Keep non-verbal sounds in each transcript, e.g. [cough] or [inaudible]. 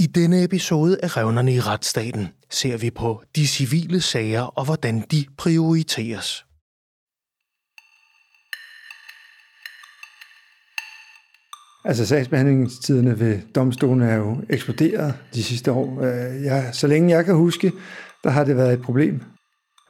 I denne episode af Revnerne i retsstaten ser vi på de civile sager og hvordan de prioriteres. Altså sagsbehandlingstiderne ved domstolen er jo eksploderet de sidste år. Øh, ja, så længe jeg kan huske, der har det været et problem.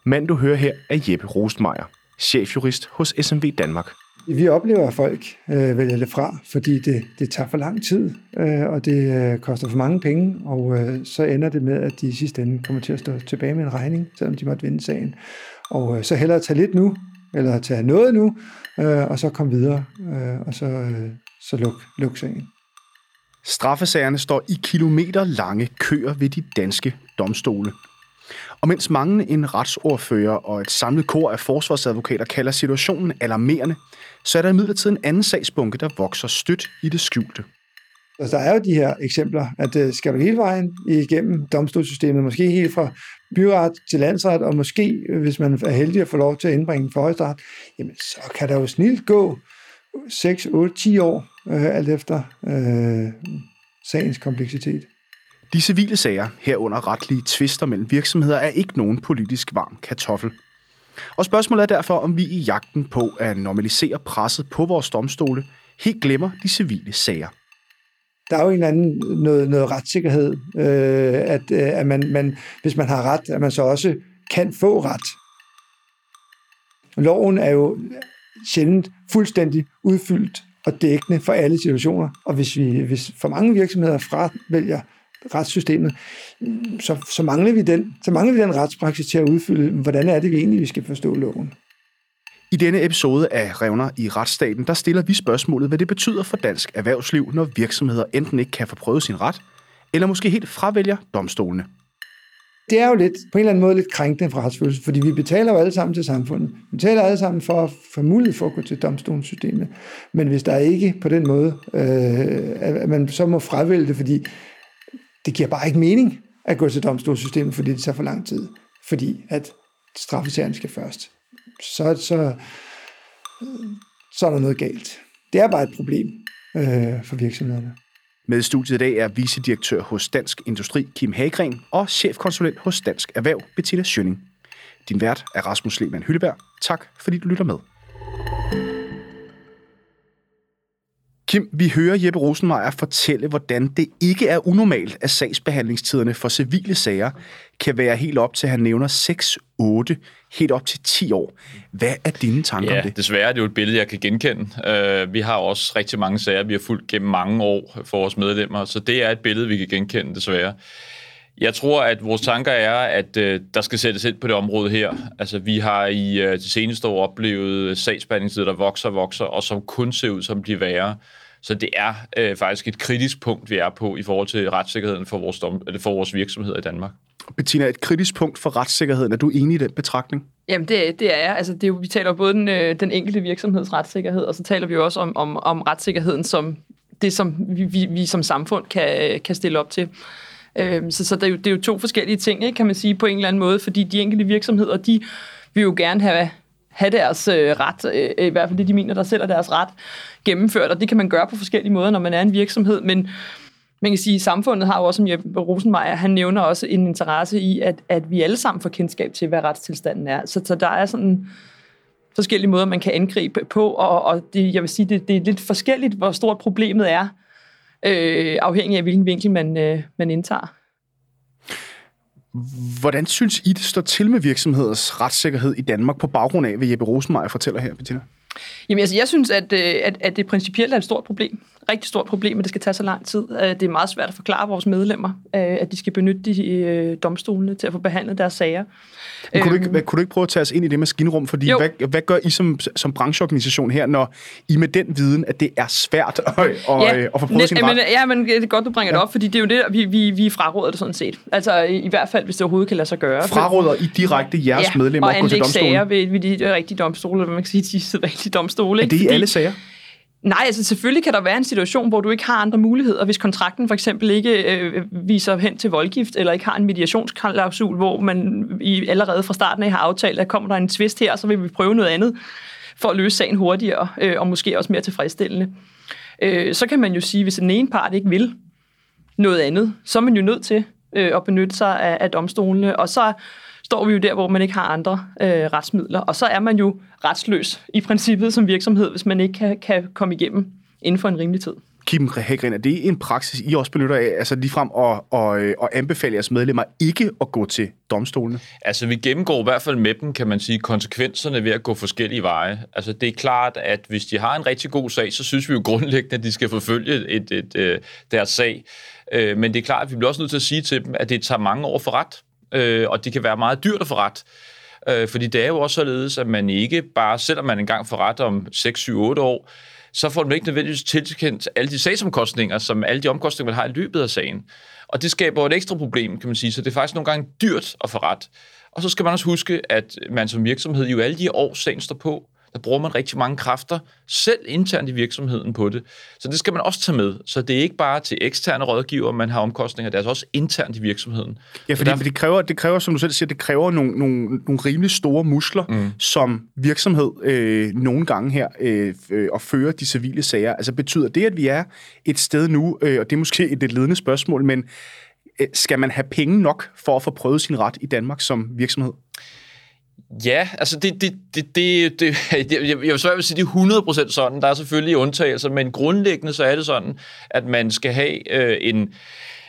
Mand, du hører her, er Jeppe Rostmeier, chefjurist hos SMV Danmark. Vi oplever, at folk øh, vælger det fra, fordi det, det tager for lang tid, øh, og det øh, koster for mange penge, og øh, så ender det med, at de i sidste ende kommer til at stå tilbage med en regning, selvom de måtte vinde sagen. Og øh, så hellere tage lidt nu, eller tage noget nu, øh, og så komme videre, øh, og så, øh, så luk, luk sagen. Straffesagerne står i kilometer lange køer ved de danske domstole. Og mens mange en retsordfører og et samlet kor af forsvarsadvokater kalder situationen alarmerende, så er der imidlertid en anden sagsbunke, der vokser stødt i det skjulte. Altså, der er jo de her eksempler, at øh, skal du hele vejen igennem domstolssystemet, måske helt fra byret til landsret, og måske, øh, hvis man er heldig at få lov til at indbringe for højesteret, jamen så kan der jo snilt gå 6, 8, 10 år, øh, alt efter øh, sagens kompleksitet. De civile sager, herunder retlige tvister mellem virksomheder, er ikke nogen politisk varm kartoffel. Og spørgsmålet er derfor, om vi i jagten på at normalisere presset på vores domstole helt glemmer de civile sager. Der er jo en eller anden noget, noget retssikkerhed, øh, at, øh, at man, man, hvis man har ret, at man så også kan få ret. Loven er jo sjældent fuldstændig udfyldt og dækkende for alle situationer, og hvis, vi, hvis for mange virksomheder fravælger retssystemet, så, så, mangler vi den, så mangler vi den retspraksis til at udfylde, hvordan er det vi egentlig, vi skal forstå loven. I denne episode af Revner i retsstaten, der stiller vi spørgsmålet, hvad det betyder for dansk erhvervsliv, når virksomheder enten ikke kan få prøvet sin ret, eller måske helt fravælger domstolene. Det er jo lidt, på en eller anden måde lidt krænkende for retsfølelse, fordi vi betaler jo alle sammen til samfundet. Vi betaler alle sammen for at få mulighed for at gå til domstolssystemet. Men hvis der ikke på den måde, øh, at man så må fravælge det, fordi det giver bare ikke mening at gå til domstolssystemet, fordi det tager for lang tid. Fordi at straffesagen skal først. Så, så, så er der noget galt. Det er bare et problem øh, for virksomhederne. Med i studiet i dag er vicedirektør hos Dansk Industri, Kim Hagren, og chefkonsulent hos Dansk Erhverv, Bettina Schønning. Din vært er Rasmus Lehmann Hylleberg. Tak, fordi du lytter med. Kim, vi hører Jeppe Rosenmeier fortælle, hvordan det ikke er unormalt, at sagsbehandlingstiderne for civile sager kan være helt op til, han nævner 6, 8, helt op til 10 år. Hvad er dine tanker ja, om det? desværre er det jo et billede, jeg kan genkende. Uh, vi har også rigtig mange sager, vi har fulgt gennem mange år for vores medlemmer, så det er et billede, vi kan genkende, desværre. Jeg tror, at vores tanker er, at øh, der skal sættes ind på det område her. Altså, vi har i øh, de seneste år oplevet sagsbehandlingstider, der vokser og vokser, og som kun ser ud som de værre. Så det er øh, faktisk et kritisk punkt, vi er på i forhold til retssikkerheden for vores, dom, eller for vores virksomheder i Danmark. Bettina, et kritisk punkt for retssikkerheden. Er du enig i den betragtning? Jamen, det, det er jeg. Altså, det er jo, vi taler både den, øh, den enkelte virksomheds retssikkerhed, og så taler vi jo også om, om, om retssikkerheden som det, som vi, vi, vi som samfund kan, kan stille op til. Øhm, så så det, er jo, det er jo to forskellige ting, ikke, kan man sige, på en eller anden måde, fordi de enkelte virksomheder, de vil jo gerne have, have deres øh, ret, øh, øh i hvert fald det, de mener, der selv er deres ret, gennemført, og det kan man gøre på forskellige måder, når man er en virksomhed, men man kan sige, at samfundet har jo også, som Jeppe Rosenmeier, han nævner også en interesse i, at, at vi alle sammen får kendskab til, hvad retstilstanden er. Så, så der er sådan forskellige måder, man kan angribe på, og, og det, jeg vil sige, det, det er lidt forskelligt, hvor stort problemet er, øh, afhængig af, hvilken vinkel man, øh, man indtager. Hvordan synes I, det står til med virksomheders retssikkerhed i Danmark på baggrund af, hvad Jeppe Rosenmeier fortæller her, Bettina? Jamen altså, jeg synes, at, øh, at, at det principielt er et stort problem. Rigtig stort problem, at det skal tage så lang tid. Øh, det er meget svært at forklare vores medlemmer, øh, at de skal benytte de domstolene til at få behandlet deres sager. Men kunne, du ikke, øhm. kunne du ikke prøve at tage os ind i det maskinrum? Fordi hvad, hvad gør I som, som brancheorganisation her, når I med den viden, at det er svært at, at, ja, at få prøvet sin ret? Men, ja, men det er godt, du bringer ja. det op, fordi det er jo det, vi, vi, vi fraråder det sådan set. Altså i, hvert fald, hvis det overhovedet kan lade sig gøre. Fraråder I direkte jeres ja, medlemmer at gå til domstolen? sager ved, ved de rigtige domstole, eller man kan sige, de sædvanlige domstole. Er det i alle sager? Nej, altså selvfølgelig kan der være en situation, hvor du ikke har andre muligheder, hvis kontrakten for eksempel ikke øh, viser hen til voldgift, eller ikke har en mediationsklausul, hvor man i, allerede fra starten af har aftalt, at kommer der en tvist her, så vil vi prøve noget andet for at løse sagen hurtigere, øh, og måske også mere tilfredsstillende. Øh, så kan man jo sige, hvis den ene part ikke vil, noget andet, så er man jo nødt til øh, at benytte sig af, af domstolene, og så står vi jo der, hvor man ikke har andre øh, retsmidler, og så er man jo retsløs i princippet som virksomhed, hvis man ikke kan, kan komme igennem inden for en rimelig tid. Kim Hagren, er det en praksis, I også benytter af, altså ligefrem at, at, at anbefale jeres medlemmer ikke at gå til domstolene? Altså, vi gennemgår i hvert fald med dem, kan man sige, konsekvenserne ved at gå forskellige veje. Altså, det er klart, at hvis de har en rigtig god sag, så synes vi jo grundlæggende, at de skal forfølge et, et, et, øh, deres sag. Øh, men det er klart, at vi bliver også nødt til at sige til dem, at det tager mange år for ret, øh, og det kan være meget dyrt at få ret. Øh, fordi det er jo også således, at man ikke bare, selvom man engang får ret om 6, 7, 8 år, så får man ikke nødvendigvis tilkendt alle de sagsomkostninger, som alle de omkostninger, man har i løbet af sagen. Og det skaber et ekstra problem, kan man sige, så det er faktisk nogle gange dyrt at få ret. Og så skal man også huske, at man som virksomhed jo alle de år, sagen står på, der bruger man rigtig mange kræfter, selv internt i virksomheden på det. Så det skal man også tage med. Så det er ikke bare til eksterne rådgiver, man har omkostninger, det er altså også internt i virksomheden. Ja, fordi, derfor... det, kræver, det kræver, som du selv siger, det kræver nogle, nogle, nogle rimelig store muskler mm. som virksomhed øh, nogle gange her øh, øh, at føre de civile sager. Altså betyder det, at vi er et sted nu, øh, og det er måske et lidt ledende spørgsmål, men øh, skal man have penge nok for at få prøvet sin ret i Danmark som virksomhed? Ja, altså det, det, det, det, det [laughs] jeg, jeg vil svært sige, det er 100% sådan. Der er selvfølgelig undtagelser, men grundlæggende så er det sådan, at man skal have øh, en,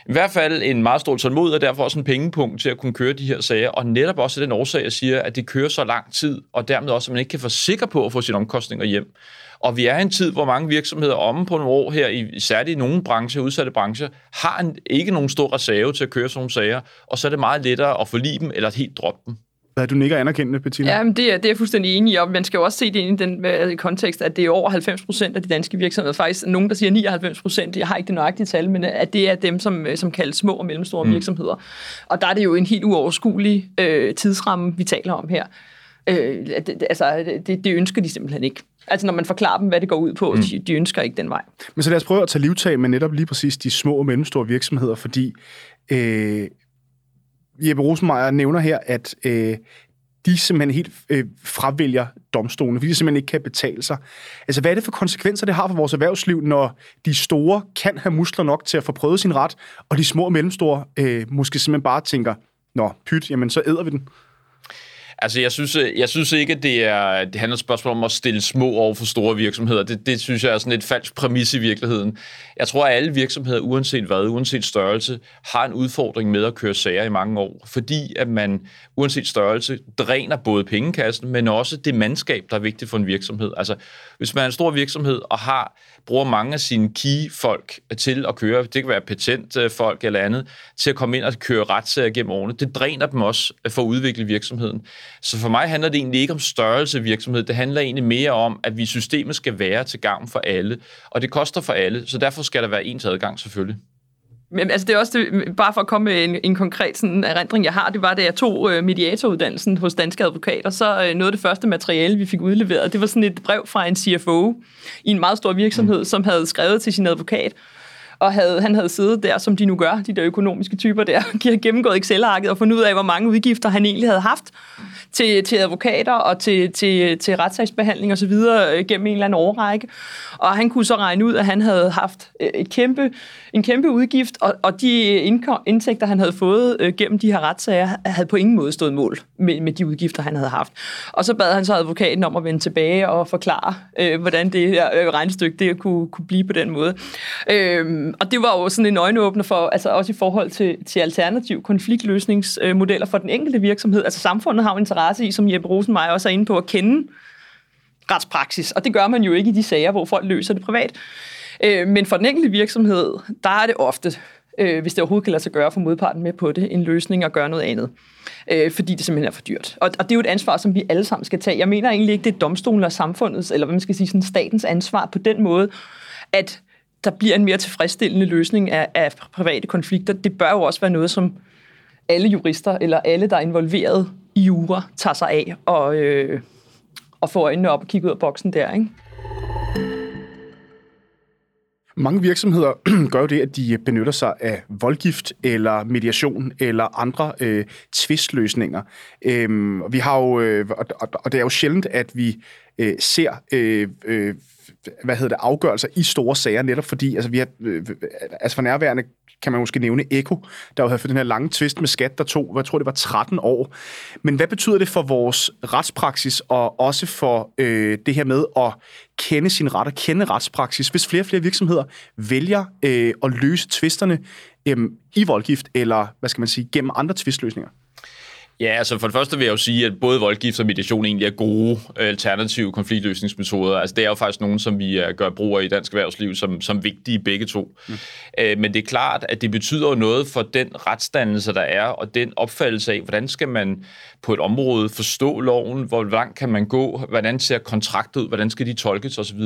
i hvert fald en meget stor tålmod, og derfor også en pengepunkt til at kunne køre de her sager. Og netop også den årsag, jeg siger, at det kører så lang tid, og dermed også, at man ikke kan få sikker på at få sine omkostninger hjem. Og vi er i en tid, hvor mange virksomheder om på nogle år her, i, særligt i nogle brancher, udsatte brancher, har en, ikke nogen stor reserve til at køre sådan nogle sager, og så er det meget lettere at forlige dem eller helt droppe dem. Hvad du nikker anerkendende, Bettina? Ja, men det, er, det er jeg fuldstændig enig i, og man skal jo også se det i den uh, kontekst, at det er over 90 procent af de danske virksomheder, faktisk nogen, der siger 99 procent, jeg har ikke det nøjagtige tal, men at det er dem, som, øh, som kaldes små og mellemstore mm. virksomheder. Og der er det jo en helt uoverskuelig uh, tidsramme, vi taler om her. Uh, det, altså, det, det ønsker de simpelthen ikke. Altså når man forklarer dem, hvad det går ud på, mm. de, de ønsker ikke den vej. Men så lad os prøve at tage livtag med netop lige præcis de små og mellemstore virksomheder, fordi øh, Jeppe Rosenmeier nævner her, at øh, de simpelthen helt øh, fravælger domstolene, fordi de simpelthen ikke kan betale sig. Altså, hvad er det for konsekvenser, det har for vores erhvervsliv, når de store kan have muskler nok til at få prøvet sin ret, og de små og mellemstore øh, måske simpelthen bare tænker, nå, pyt, jamen så æder vi den. Altså, jeg synes, øh, jeg synes ikke, at det, er, det handler et spørgsmål om at stille små over for store virksomheder. Det, det synes jeg er sådan et falsk præmis i virkeligheden. Jeg tror, at alle virksomheder, uanset hvad, uanset størrelse, har en udfordring med at køre sager i mange år, fordi at man, uanset størrelse, dræner både pengekassen, men også det mandskab, der er vigtigt for en virksomhed. Altså, hvis man er en stor virksomhed og har bruger mange af sine key-folk til at køre, det kan være patentfolk eller andet, til at komme ind og køre retssager gennem årene. Det dræner dem også for at udvikle virksomheden. Så for mig handler det egentlig ikke om størrelse virksomhed, det handler egentlig mere om, at vi systemet skal være til gavn for alle, og det koster for alle, så derfor skal der være ens adgang selvfølgelig. Men altså det er også det, bare for at komme med en, en konkret sådan, erindring, jeg har, det var, da jeg tog øh, mediatoruddannelsen hos Danske Advokater, så øh, noget af det første materiale, vi fik udleveret, det var sådan et brev fra en CFO i en meget stor virksomhed, mm. som havde skrevet til sin advokat, og havde, han havde siddet der, som de nu gør, de der økonomiske typer der, [laughs] de gennemgået Excel-arket og fundet ud af, hvor mange udgifter han egentlig havde haft til, til advokater og til, til, til retssagsbehandling osv. Øh, gennem en eller anden årrække. Og han kunne så regne ud, at han havde haft øh, et kæmpe, en kæmpe udgift, og, og de indtægter, han havde fået øh, gennem de her retssager, havde på ingen måde stået mål med, med de udgifter, han havde haft. Og så bad han så advokaten om at vende tilbage og forklare, øh, hvordan det her øh, regnestykke det kunne, kunne blive på den måde. Øh, og det var jo sådan en øjenåbner for, altså også i forhold til, til alternativ konfliktløsningsmodeller for den enkelte virksomhed. Altså samfundet har jo interesse i, som Jeppe Rosenmeier også er inde på, at kende retspraksis, og det gør man jo ikke i de sager, hvor folk løser det privat. Øh, men for den enkelte virksomhed, der er det ofte, øh, hvis det overhovedet kan lade sig gøre for modparten med på det, en løsning at gøre noget andet. Øh, fordi det simpelthen er for dyrt. Og, og det er jo et ansvar, som vi alle sammen skal tage. Jeg mener egentlig ikke, det er domstolen og samfundets, eller hvad man skal sige, sådan statens ansvar på den måde, at der bliver en mere tilfredsstillende løsning af, af private konflikter. Det bør jo også være noget, som alle jurister, eller alle, der er involveret i jura, tager sig af og, øh, og får øjnene op og kigger ud af boksen der, ikke? Mange virksomheder [clears throat] gør jo det, at de benytter sig af voldgift eller mediation eller andre øh, tvistløsninger. Øhm, vi har jo, øh, og, og det er jo sjældent, at vi øh, ser øh, øh, hvad hedder det, afgørelser i store sager, netop fordi, altså vi har, øh, øh, altså for nærværende kan man måske nævne Eko, der jo havde fået den her lange tvist med skat, der tog, jeg tror det var 13 år. Men hvad betyder det for vores retspraksis, og også for øh, det her med at kende sin ret og kende retspraksis, hvis flere og flere virksomheder vælger øh, at løse tvisterne øh, i voldgift, eller hvad skal man sige, gennem andre tvistløsninger? Ja, altså for det første vil jeg jo sige, at både voldgift og mediation egentlig er gode alternative konfliktløsningsmetoder. Altså det er jo faktisk nogle, som vi øh, gør brug af i dansk erhvervsliv som, som vigtige begge to. Mm. Øh, men det er klart, at det betyder jo noget for den retsdannelse, der er, og den opfattelse af, hvordan skal man på et område forstå loven, hvor langt kan man gå, hvordan ser kontraktet ud, hvordan skal de tolkes osv.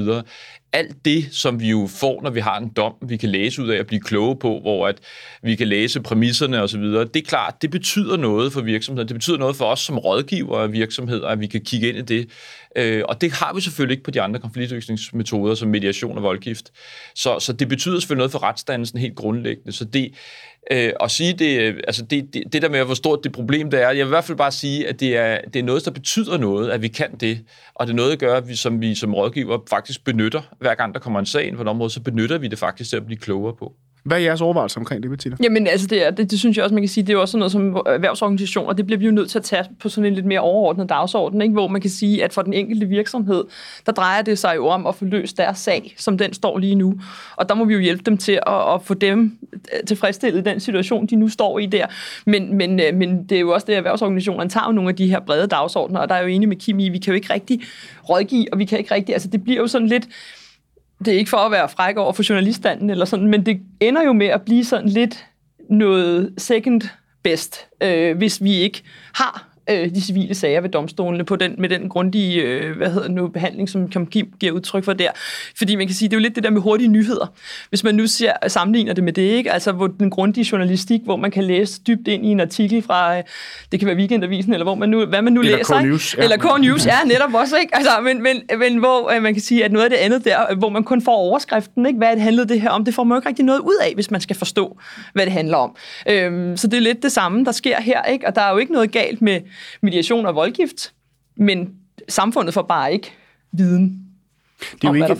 Alt det, som vi jo får, når vi har en dom, vi kan læse ud af at blive kloge på, hvor at vi kan læse præmisserne osv., det er klart, det betyder noget for virksomheder. Det betyder noget for os som rådgiver af virksomheder, at vi kan kigge ind i det. Øh, og det har vi selvfølgelig ikke på de andre konfliktløsningsmetoder, som mediation og voldgift. Så, så det betyder selvfølgelig noget for retsdannelsen helt grundlæggende. Så det, øh, at sige det, øh, altså det, det, det der med, hvor stort det problem det er, jeg vil i hvert fald bare sige, at det er, det er noget, der betyder noget, at vi kan det, og det er noget, der gør, at vi som, vi som rådgiver faktisk benytter, hver gang der kommer en sag på et område, så benytter vi det faktisk til at blive klogere på. Hvad er jeres overvejelser omkring det, Bettina? Jamen, altså, det, er, det, det synes jeg også, man kan sige, det er jo også noget som erhvervsorganisationer, det bliver vi jo nødt til at tage på sådan en lidt mere overordnet dagsorden, ikke? hvor man kan sige, at for den enkelte virksomhed, der drejer det sig jo om at få løst deres sag, som den står lige nu. Og der må vi jo hjælpe dem til at, at få dem øh, tilfredsstillet i den situation, de nu står i der. Men, men, øh, men det er jo også det, at erhvervsorganisationerne tager jo nogle af de her brede dagsordner, og der er jo enig med Kim i, vi kan jo ikke rigtig rådgive, og vi kan ikke rigtig, altså det bliver jo sådan lidt, det er ikke for at være fræk over for journaliststanden eller sådan, men det ender jo med at blive sådan lidt noget second best, øh, hvis vi ikke har øh, de civile sager ved domstolene på den, med den grundige øh, hvad hedder nu, behandling, som Kim giver udtryk for der. Fordi man kan sige, det er jo lidt det der med hurtige nyheder. Hvis man nu ser, sammenligner det med det, ikke? altså hvor den grundige journalistik, hvor man kan læse dybt ind i en artikel fra, øh, det kan være Weekendavisen, eller hvor man nu, hvad man nu eller læser. K-News, ja. Eller K-News, ja, netop også. Ikke? Altså, men, men, men hvor øh, man kan sige, at noget af det andet der, hvor man kun får overskriften, ikke? hvad det handlede det her om, det får man jo ikke rigtig noget ud af, hvis man skal forstå, hvad det handler om. Øhm, så det er lidt det samme, der sker her, ikke? og der er jo ikke noget galt med mediation og voldgift, men samfundet får bare ikke viden det er om, jo ikke,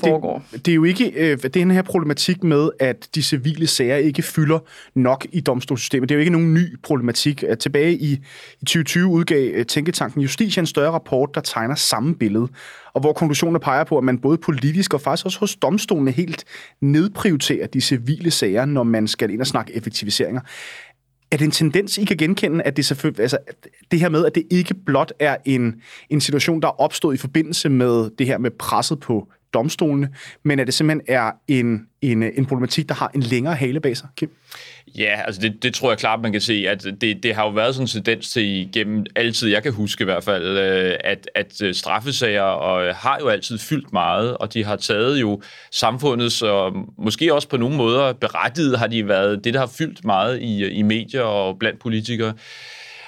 det, det er jo ikke øh, den her problematik med, at de civile sager ikke fylder nok i domstolssystemet. Det er jo ikke nogen ny problematik. Tilbage i, i 2020 udgav øh, Tænketanken Justitia en større rapport, der tegner samme billede, og hvor konklusionen peger på, at man både politisk og faktisk også hos domstolene helt nedprioriterer de civile sager, når man skal ind og snakke effektiviseringer. Er det en tendens, I kan genkende, at det selvfølgelig, altså, det her med, at det ikke blot er en, en situation, der er opstået i forbindelse med det her med presset på domstolene, men at det simpelthen er en, en, en problematik, der har en længere hale bag sig, Kim? Ja, altså det, det tror jeg klart, man kan se, at det, det har jo været sådan en tendens til igennem altid, jeg kan huske i hvert fald, øh, at, at øh, straffesager og, øh, har jo altid fyldt meget, og de har taget jo samfundets, og måske også på nogle måder berettiget har de været det, der har fyldt meget i, i medier og blandt politikere.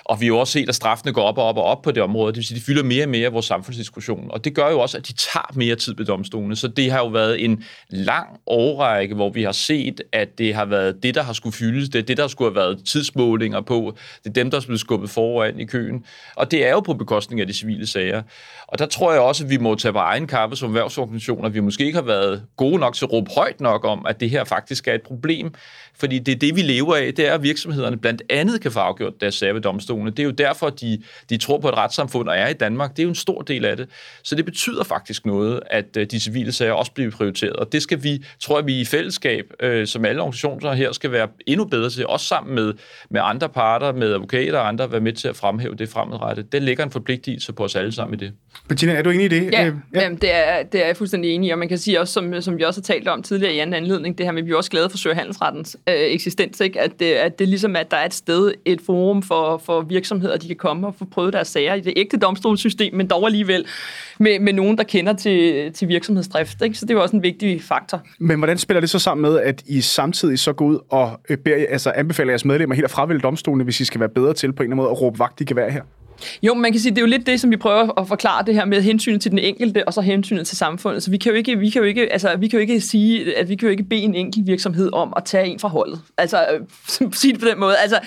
Og vi har jo også set, at straffene går op og op og op på det område. Det vil sige, at de fylder mere og mere af vores samfundsdiskussion. Og det gør jo også, at de tager mere tid ved domstolene. Så det har jo været en lang årrække, hvor vi har set, at det har været det, der har skulle fyldes. Det er det, der skulle have været tidsmålinger på. Det er dem, der er blevet skubbet foran i køen. Og det er jo på bekostning af de civile sager. Og der tror jeg også, at vi må tage på egen kappe som erhvervsorganisationer. Vi måske ikke har været gode nok til at råbe højt nok om, at det her faktisk er et problem. Fordi det er det, vi lever af. Det er, at virksomhederne blandt andet kan få afgjort deres sager ved domstolene. Det er jo derfor, de, de tror på et retssamfund og er i Danmark. Det er jo en stor del af det. Så det betyder faktisk noget, at øh, de civile sager også bliver prioriteret. Og det skal vi, tror jeg, vi i fællesskab, øh, som alle organisationer her, skal være endnu bedre til. Også sammen med, med andre parter, med advokater og andre, være med til at fremhæve det fremadrettet. Det ligger en forpligtelse på os alle sammen i det. Bettina, er du enig i det? Ja, øh, ja. Jamen, det, er, det er jeg fuldstændig enig i, og man kan sige også, som, som vi også har talt om tidligere i anden anledning, det her med, at vi er også glade for søgehandelsrettens øh, eksistens, ikke? At, det, at det ligesom, at der er et sted, et forum for, for virksomheder, de kan komme og få prøvet deres sager i det ægte domstolssystem, men dog alligevel med, med nogen, der kender til, til virksomhedsdrift. Ikke? Så det er jo også en vigtig faktor. Men hvordan spiller det så sammen med, at I samtidig så går ud og øh, beder, altså anbefaler jeres medlemmer helt at fravælge domstolene, hvis I skal være bedre til på en eller anden måde at råbe vagt i gevær her? Jo, man kan sige, det er jo lidt det, som vi prøver at forklare det her med hensynet til den enkelte, og så hensynet til samfundet. Så vi kan jo ikke, vi kan jo ikke, altså, vi kan jo ikke sige, at vi kan jo ikke bede en enkelt virksomhed om at tage en fra holdet. Altså, øh, [laughs] sige det på den måde. Altså,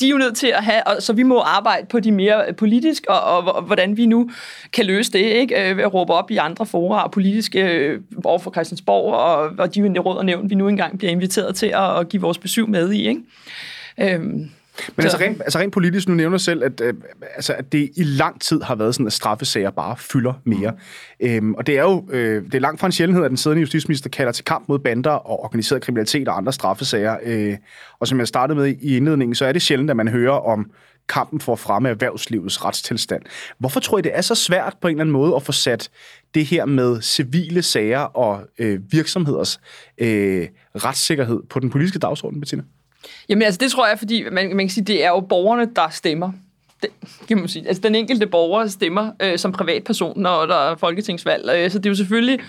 de er jo nødt til at have, og, så vi må arbejde på de mere politisk, og, og, og hvordan vi nu kan løse det, ikke? Øh, ved at råbe op i andre fora og politiske øh, over for Christiansborg, og, og de råd og nævn, vi nu engang bliver inviteret til at, at give vores besøg med i, ikke? Øhm, men altså rent, altså rent politisk, nu nævner selv, at, øh, altså, at det i lang tid har været sådan, at straffesager bare fylder mere. Mm. Øhm, og det er jo øh, det er langt fra en sjældenhed, at den siddende justitsminister kalder til kamp mod bander og organiseret kriminalitet og andre straffesager. Øh, og som jeg startede med i indledningen, så er det sjældent, at man hører om kampen for at fremme erhvervslivets retstilstand. Hvorfor tror I, det er så svært på en eller anden måde at få sat det her med civile sager og øh, virksomheders øh, retssikkerhed på den politiske dagsorden, Bettina? Jamen altså, det tror jeg, fordi man, man kan sige, det er jo borgerne, der stemmer. Det, kan man sige. Altså, den enkelte borger stemmer øh, som privatperson, når der er folketingsvalg. Øh, så det er jo selvfølgelig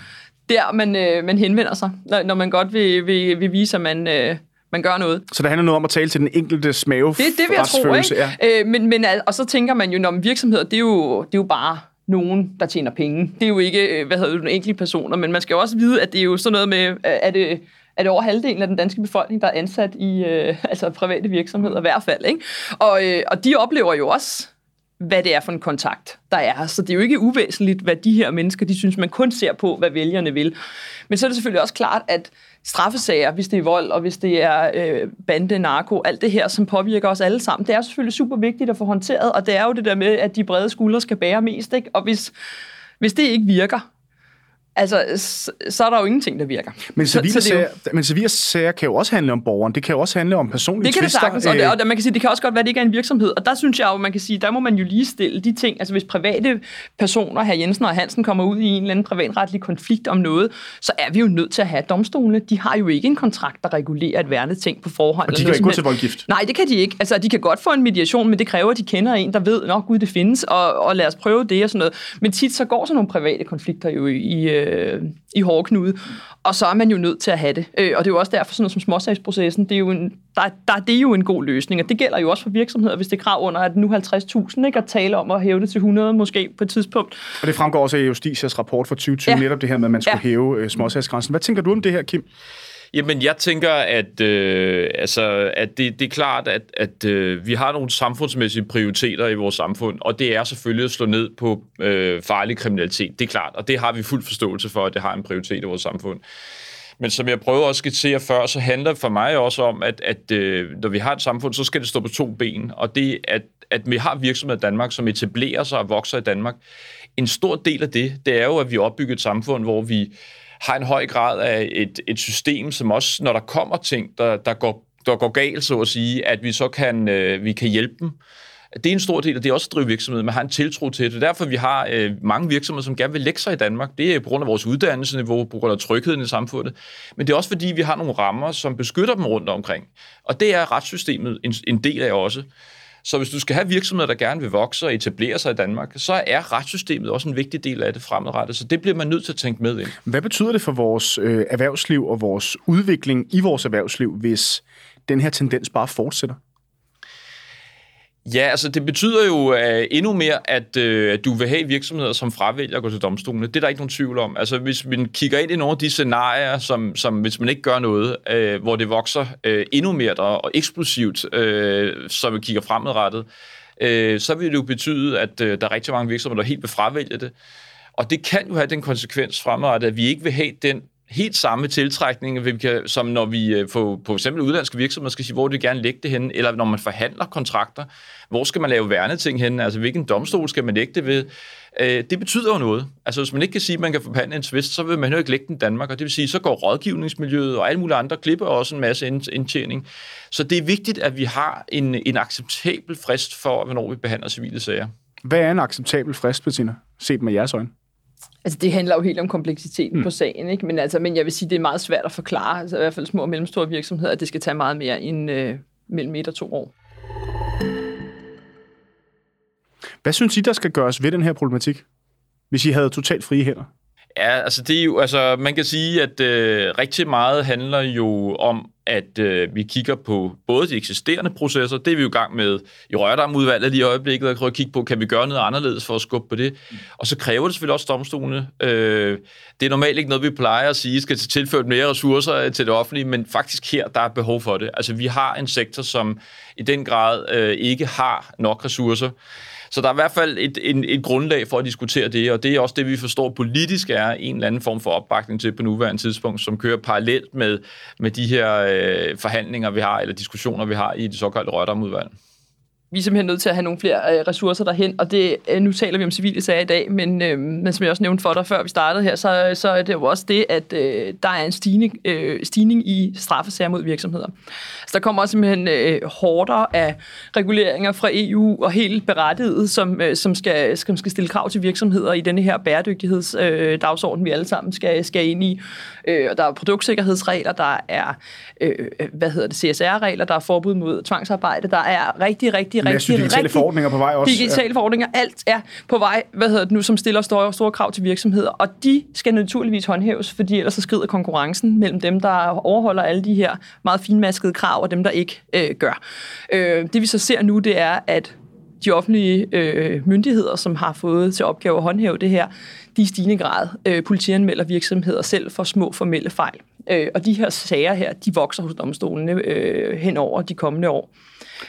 der, man, øh, man henvender sig, når, når man godt vil, vil, vil vise, at man... Øh, man gør noget. Så det handler noget om at tale til den enkelte smave Det, det vil jeg tro, ikke? Ja. Øh, men, men, og så tænker man jo, når virksomheder, det er jo, det er jo bare nogen, der tjener penge. Det er jo ikke, øh, hvad hedder det, enkelte personer, men man skal jo også vide, at det er jo sådan noget med, er det er det over halvdelen af den danske befolkning, der er ansat i øh, altså private virksomheder i hvert fald. Ikke? Og, øh, og de oplever jo også, hvad det er for en kontakt, der er. Så det er jo ikke uvæsentligt, hvad de her mennesker, de synes, man kun ser på, hvad vælgerne vil. Men så er det selvfølgelig også klart, at straffesager, hvis det er vold, og hvis det er øh, bande, narko, alt det her, som påvirker os alle sammen, det er selvfølgelig super vigtigt at få håndteret, og det er jo det der med, at de brede skuldre skal bære mest, ikke? og hvis, hvis det ikke virker, altså, så er der jo ingenting, der virker. Men civile, så, så sager, jo... men civile sager kan jo også handle om borgeren. Det kan jo også handle om personlige Det kan tvister. det sagtens, og, det, og man kan sige, det kan også godt være, at det ikke er en virksomhed. Og der synes jeg jo, man kan sige, der må man jo lige stille de ting. Altså hvis private personer, her Jensen og Hansen, kommer ud i en eller anden privatretlig konflikt om noget, så er vi jo nødt til at have domstolene. De har jo ikke en kontrakt, der regulerer et værende ting på forhånd. Og de kan ikke gå til voldgift? Nej, det kan de ikke. Altså de kan godt få en mediation, men det kræver, at de kender en, der ved, nok gud, det findes, og, og lad os prøve det og sådan noget. Men tit så går sådan nogle private konflikter jo i, i, øh, i hårdknude. Og så er man jo nødt til at have det. Øh, og det er jo også derfor, sådan noget som småsagsprocessen, det er jo en, der, der er det jo en god løsning. Og det gælder jo også for virksomheder, hvis det er krav under, at nu 50.000 ikke at tale om at hæve det til 100 måske på et tidspunkt. Og det fremgår også af Justitias rapport for 2020, ja. netop det her med, at man skulle ja. hæve øh, småsagsgrænsen. Hvad tænker du om det her, Kim? Jamen, jeg tænker, at, øh, altså, at det, det er klart, at, at øh, vi har nogle samfundsmæssige prioriteter i vores samfund, og det er selvfølgelig at slå ned på øh, farlig kriminalitet. Det er klart, og det har vi fuld forståelse for, at det har en prioritet i vores samfund. Men som jeg prøver at skitsere før, så handler det for mig også om, at, at øh, når vi har et samfund, så skal det stå på to ben. Og det, at, at vi har virksomheder i Danmark, som etablerer sig og vokser i Danmark. En stor del af det, det er jo, at vi opbygger et samfund, hvor vi har en høj grad af et, et system, som også, når der kommer ting, der, der, går, der går galt, så at sige, at vi så kan, øh, vi kan hjælpe dem. Det er en stor del, og det er også at drive virksomhed. Man har en tiltro til det. Derfor vi har øh, mange virksomheder, som gerne vil lægge sig i Danmark. Det er på grund af vores uddannelsesniveau, på grund af trygheden i samfundet. Men det er også fordi, vi har nogle rammer, som beskytter dem rundt omkring. Og det er retssystemet en, en del af også. Så hvis du skal have virksomheder, der gerne vil vokse og etablere sig i Danmark, så er retssystemet også en vigtig del af det fremadrettet. Så det bliver man nødt til at tænke med ind. Hvad betyder det for vores øh, erhvervsliv og vores udvikling i vores erhvervsliv, hvis den her tendens bare fortsætter? Ja, altså det betyder jo uh, endnu mere, at uh, du vil have virksomheder, som fravælger at gå til domstolene. Det er der ikke nogen tvivl om. Altså hvis man kigger ind i nogle af de scenarier, som, som hvis man ikke gør noget, uh, hvor det vokser uh, endnu mere der, og eksplosivt, uh, så vi kigger fremadrettet, uh, så vil det jo betyde, at uh, der er rigtig mange virksomheder, der helt vil fravælge det. Og det kan jo have den konsekvens fremadrettet, at vi ikke vil have den helt samme tiltrækning, vi kan, som når vi øh, på, på eksempel udlandske virksomheder skal sige, hvor de gerne lægge det hen, eller når man forhandler kontrakter, hvor skal man lave værneting hen, altså hvilken domstol skal man lægge det ved. Øh, det betyder jo noget. Altså hvis man ikke kan sige, at man kan forhandle en tvist, så vil man jo ikke lægge den i Danmark, og det vil sige, så går rådgivningsmiljøet og alle mulige andre klipper også en masse indtjening. Så det er vigtigt, at vi har en, en acceptabel frist for, hvornår vi behandler civile sager. Hvad er en acceptabel frist, Bettina, set med jeres øjne? Altså, det handler jo helt om kompleksiteten mm. på sagen, ikke? Men, altså, men jeg vil sige, det er meget svært at forklare, altså i hvert fald små og mellemstore virksomheder, at det skal tage meget mere end øh, mellem et og to år. Hvad synes I, der skal gøres ved den her problematik, hvis I havde totalt frie hænder? Ja, altså det er jo, altså man kan sige, at øh, rigtig meget handler jo om at øh, vi kigger på både de eksisterende processer, det er vi jo i gang med i Rørdam-udvalget lige i øjeblikket, og at kigge på, kan vi gøre noget anderledes for at skubbe på det. Og så kræver det selvfølgelig også domstolene. Øh, det er normalt ikke noget, vi plejer at sige, skal tilføre mere ressourcer til det offentlige, men faktisk her, der er behov for det. Altså, vi har en sektor, som i den grad øh, ikke har nok ressourcer. Så der er i hvert fald et, en, et grundlag for at diskutere det, og det er også det, vi forstår politisk er en eller anden form for opbakning til på nuværende tidspunkt, som kører parallelt med, med de her øh, forhandlinger, vi har, eller diskussioner, vi har i det såkaldte Rørdam-udvalg vi er simpelthen nødt til at have nogle flere øh, ressourcer derhen, og det, øh, nu taler vi om civile sager i dag, men, øh, men som jeg også nævnte for dig, før vi startede her, så, så er det jo også det, at øh, der er en stigning, øh, stigning i straffesager mod virksomheder. Så der kommer også simpelthen øh, hårdere af reguleringer fra EU, og helt berettiget, som, øh, som, skal, som skal stille krav til virksomheder i denne her bæredygtighedsdagsorden, øh, vi alle sammen skal, skal ind i. Øh, og der er produktsikkerhedsregler, der er øh, hvad hedder det, CSR-regler, der er forbud mod tvangsarbejde, der er rigtig, rigtig rigtig, rigtig... digitale forordninger på vej også. Digitale ja. forordninger, alt er på vej, hvad hedder det nu, som stiller store, store krav til virksomheder, og de skal naturligvis håndhæves, fordi ellers så skrider konkurrencen mellem dem, der overholder alle de her meget finmaskede krav, og dem, der ikke øh, gør. Øh, det vi så ser nu, det er, at de offentlige øh, myndigheder, som har fået til opgave at håndhæve det her, de i stigende grad øh, politianmelder virksomheder selv for små formelle fejl. Øh, og de her sager her, de vokser hos domstolene øh, hen over de kommende år.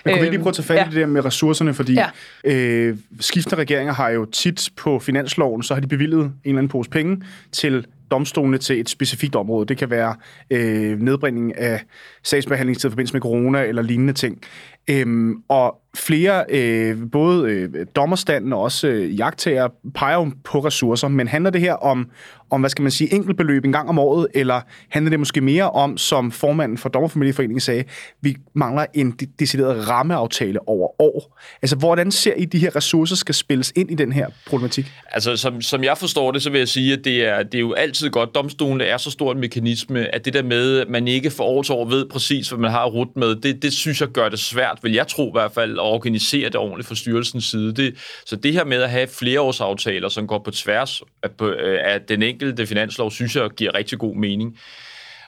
Men kunne vi lige prøve at tage fat i ja. det der med ressourcerne, fordi ja. øh, skiftende regeringer har jo tit på finansloven, så har de bevillet en eller anden pose penge til domstolene til et specifikt område. Det kan være øh, nedbringning af sagsbehandlingstid i forbindelse med corona eller lignende ting. Øhm, og flere, øh, både øh, dommerstanden og også øh, jagttager, peger jo på ressourcer, men handler det her om, om, hvad skal man sige, enkeltbeløb en gang om året, eller handler det måske mere om, som formanden for Dommerfamilieforeningen sagde, vi mangler en decideret rammeaftale over år. Altså, hvordan ser I, de her ressourcer skal spilles ind i den her problematik? Altså, som, som jeg forstår det, så vil jeg sige, at det er, det er jo altid godt. Domstolen er så stor en mekanisme, at det der med, at man ikke for år til år ved præcis, hvad man har rut med, det, det synes jeg gør det svært, vil jeg tro i hvert fald, organisere det ordentligt fra styrelsens side. Det, så det her med at have flereårsaftaler, som går på tværs af, øh, af den enkelte finanslov, synes jeg giver rigtig god mening.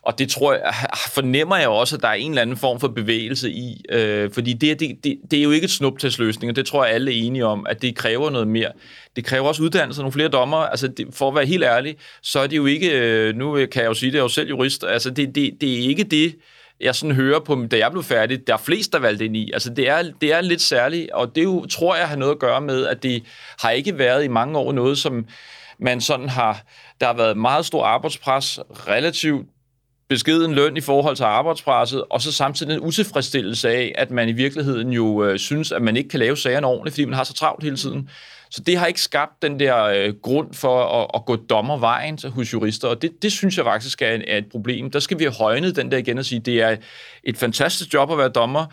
Og det tror jeg, [laughs] fornemmer jeg også, at der er en eller anden form for bevægelse i, øh, fordi det, det, det, det er jo ikke et snuptagsløsning, og det tror jeg alle er enige om, at det kræver noget mere. Det kræver også uddannelse, nogle flere dommer. Altså, det, for at være helt ærlig, så er det jo ikke, øh, nu kan jeg jo sige, det er jo selv jurist, altså det, det, det er ikke det, jeg sådan hører på, da jeg blev færdig, der er flest, der valgte ind i. Altså, det er, det er lidt særligt, og det jo, tror jeg har noget at gøre med, at det har ikke været i mange år noget, som man sådan har... Der har været meget stor arbejdspres, relativt beskeden løn i forhold til arbejdspresset, og så samtidig en utilfredsstillelse af, at man i virkeligheden jo øh, synes, at man ikke kan lave sagerne ordentligt, fordi man har så travlt hele tiden. Så det har ikke skabt den der øh, grund for at, at gå dommervejen hos jurister, og det, det synes jeg faktisk er, er et problem. Der skal vi have højnet den der igen og sige, det er et fantastisk job at være dommer,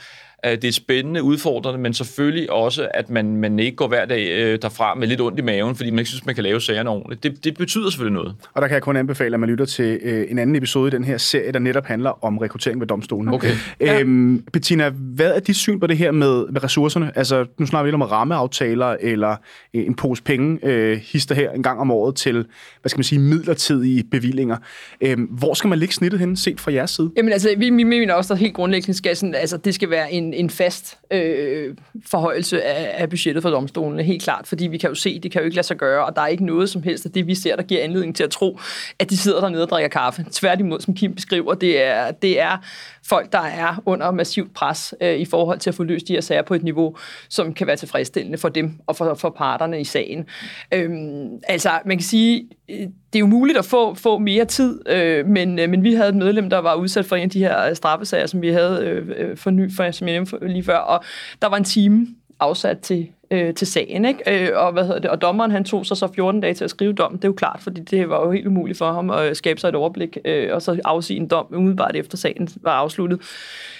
det er spændende, udfordrende, men selvfølgelig også, at man, man ikke går hver dag øh, derfra med lidt ondt i maven, fordi man ikke synes, man kan lave sagerne ordentligt. Det, det betyder selvfølgelig noget. Og der kan jeg kun anbefale, at man lytter til øh, en anden episode i den her serie, der netop handler om rekruttering ved domstolen. Okay. [laughs] Øhm, Bettina, hvad er dit syn på det her med, med ressourcerne? Altså, nu snakker vi lidt om rammeaftaler, eller en pose penge, øh, hister her en gang om året til, hvad skal man sige, midlertidige bevillinger. Øhm, hvor skal man ligge snittet hen, set fra jeres side? Jamen altså, vi, vi mener også, at helt grundlæggende skal sådan, altså, det skal være en, en fast øh, forhøjelse af, af budgettet for domstolene, helt klart, fordi vi kan jo se, det kan jo ikke lade sig gøre, og der er ikke noget som helst af det, vi ser, der giver anledning til at tro, at de sidder dernede og drikker kaffe. Tværtimod, som Kim beskriver, det er, det er folk, der er under massivt pres øh, i forhold til at få løst de her sager på et niveau, som kan være tilfredsstillende for dem og for, for parterne i sagen. Øhm, altså, man kan sige, øh, det er jo muligt at få, få mere tid, øh, men, øh, men vi havde et medlem, der var udsat for en af de her øh, straffesager, som vi havde øh, øh, for ny, for, som jeg nævnte lige før, og der var en time afsat til, øh, til sagen, ikke? Øh, og, hvad hedder det? og dommeren han tog sig så 14 dage til at skrive dommen. Det er jo klart, fordi det var jo helt umuligt for ham at skabe sig et overblik, øh, og så afsige en dom umiddelbart efter sagen var afsluttet.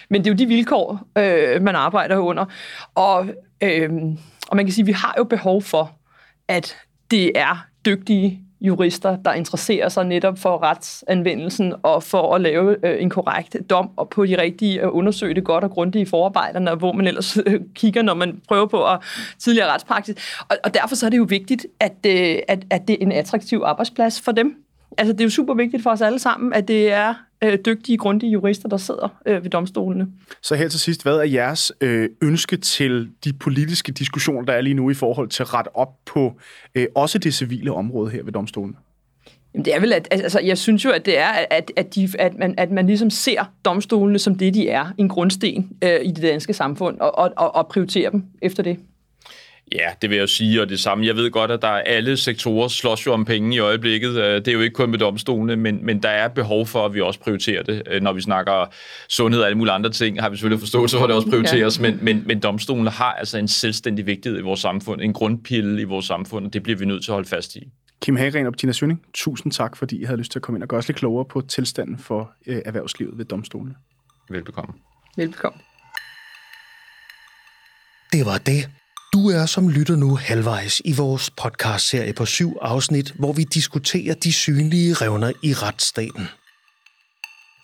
Men det er jo de vilkår, øh, man arbejder under. Og, øh, og man kan sige, at vi har jo behov for, at det er dygtige jurister, der interesserer sig netop for retsanvendelsen og for at lave øh, en korrekt dom og på de rigtige øh, undersøge det godt og grundigt i forarbejderne, hvor man ellers øh, kigger, når man prøver på at tidligere retspraksis. Og, og derfor så er det jo vigtigt, at, øh, at, at det er en attraktiv arbejdsplads for dem. Altså det er jo super vigtigt for os alle sammen, at det er øh, dygtige, grundige jurister, der sidder øh, ved domstolene. Så her til sidst, hvad er jeres øh, ønske til de politiske diskussioner, der er lige nu i forhold til at rette op på øh, også det civile område her ved domstolen? Jamen, det er vel, at, altså, jeg synes jo, at det er, at, at, de, at, man, at man ligesom ser domstolene som det, de er, en grundsten øh, i det danske samfund, og, og, og prioriterer dem efter det. Ja, det vil jeg jo sige, og det samme. Jeg ved godt, at der er alle sektorer slås jo om penge i øjeblikket. Øh, det er jo ikke kun med domstolene, men, men der er behov for, at vi også prioriterer det. Øh, når vi snakker sundhed og alle mulige andre ting, har vi selvfølgelig forståelse for, at det også [laughs] prioriteres, men, men, men domstolene har altså en selvstændig vigtighed i vores samfund, en grundpille i vores samfund, og det bliver vi nødt til at holde fast i. Kim Hagren og Bettina Sønning, tusind tak, fordi I havde lyst til at komme ind og gøre os lidt klogere på tilstanden for øh, erhvervslivet ved domstolene. Velbekomme. Velbekomme. Det var det. Du er som lytter nu halvvejs i vores podcastserie på syv afsnit, hvor vi diskuterer de synlige revner i retsstaten.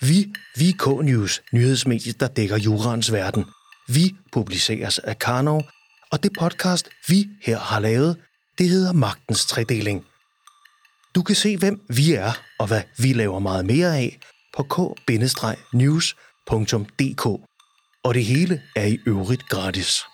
Vi, vi K-News, nyhedsmediet, der dækker jurans verden. Vi publiceres af Karnov, og det podcast, vi her har lavet, det hedder Magtens Tredeling. Du kan se, hvem vi er, og hvad vi laver meget mere af, på k-news.dk. Og det hele er i øvrigt gratis.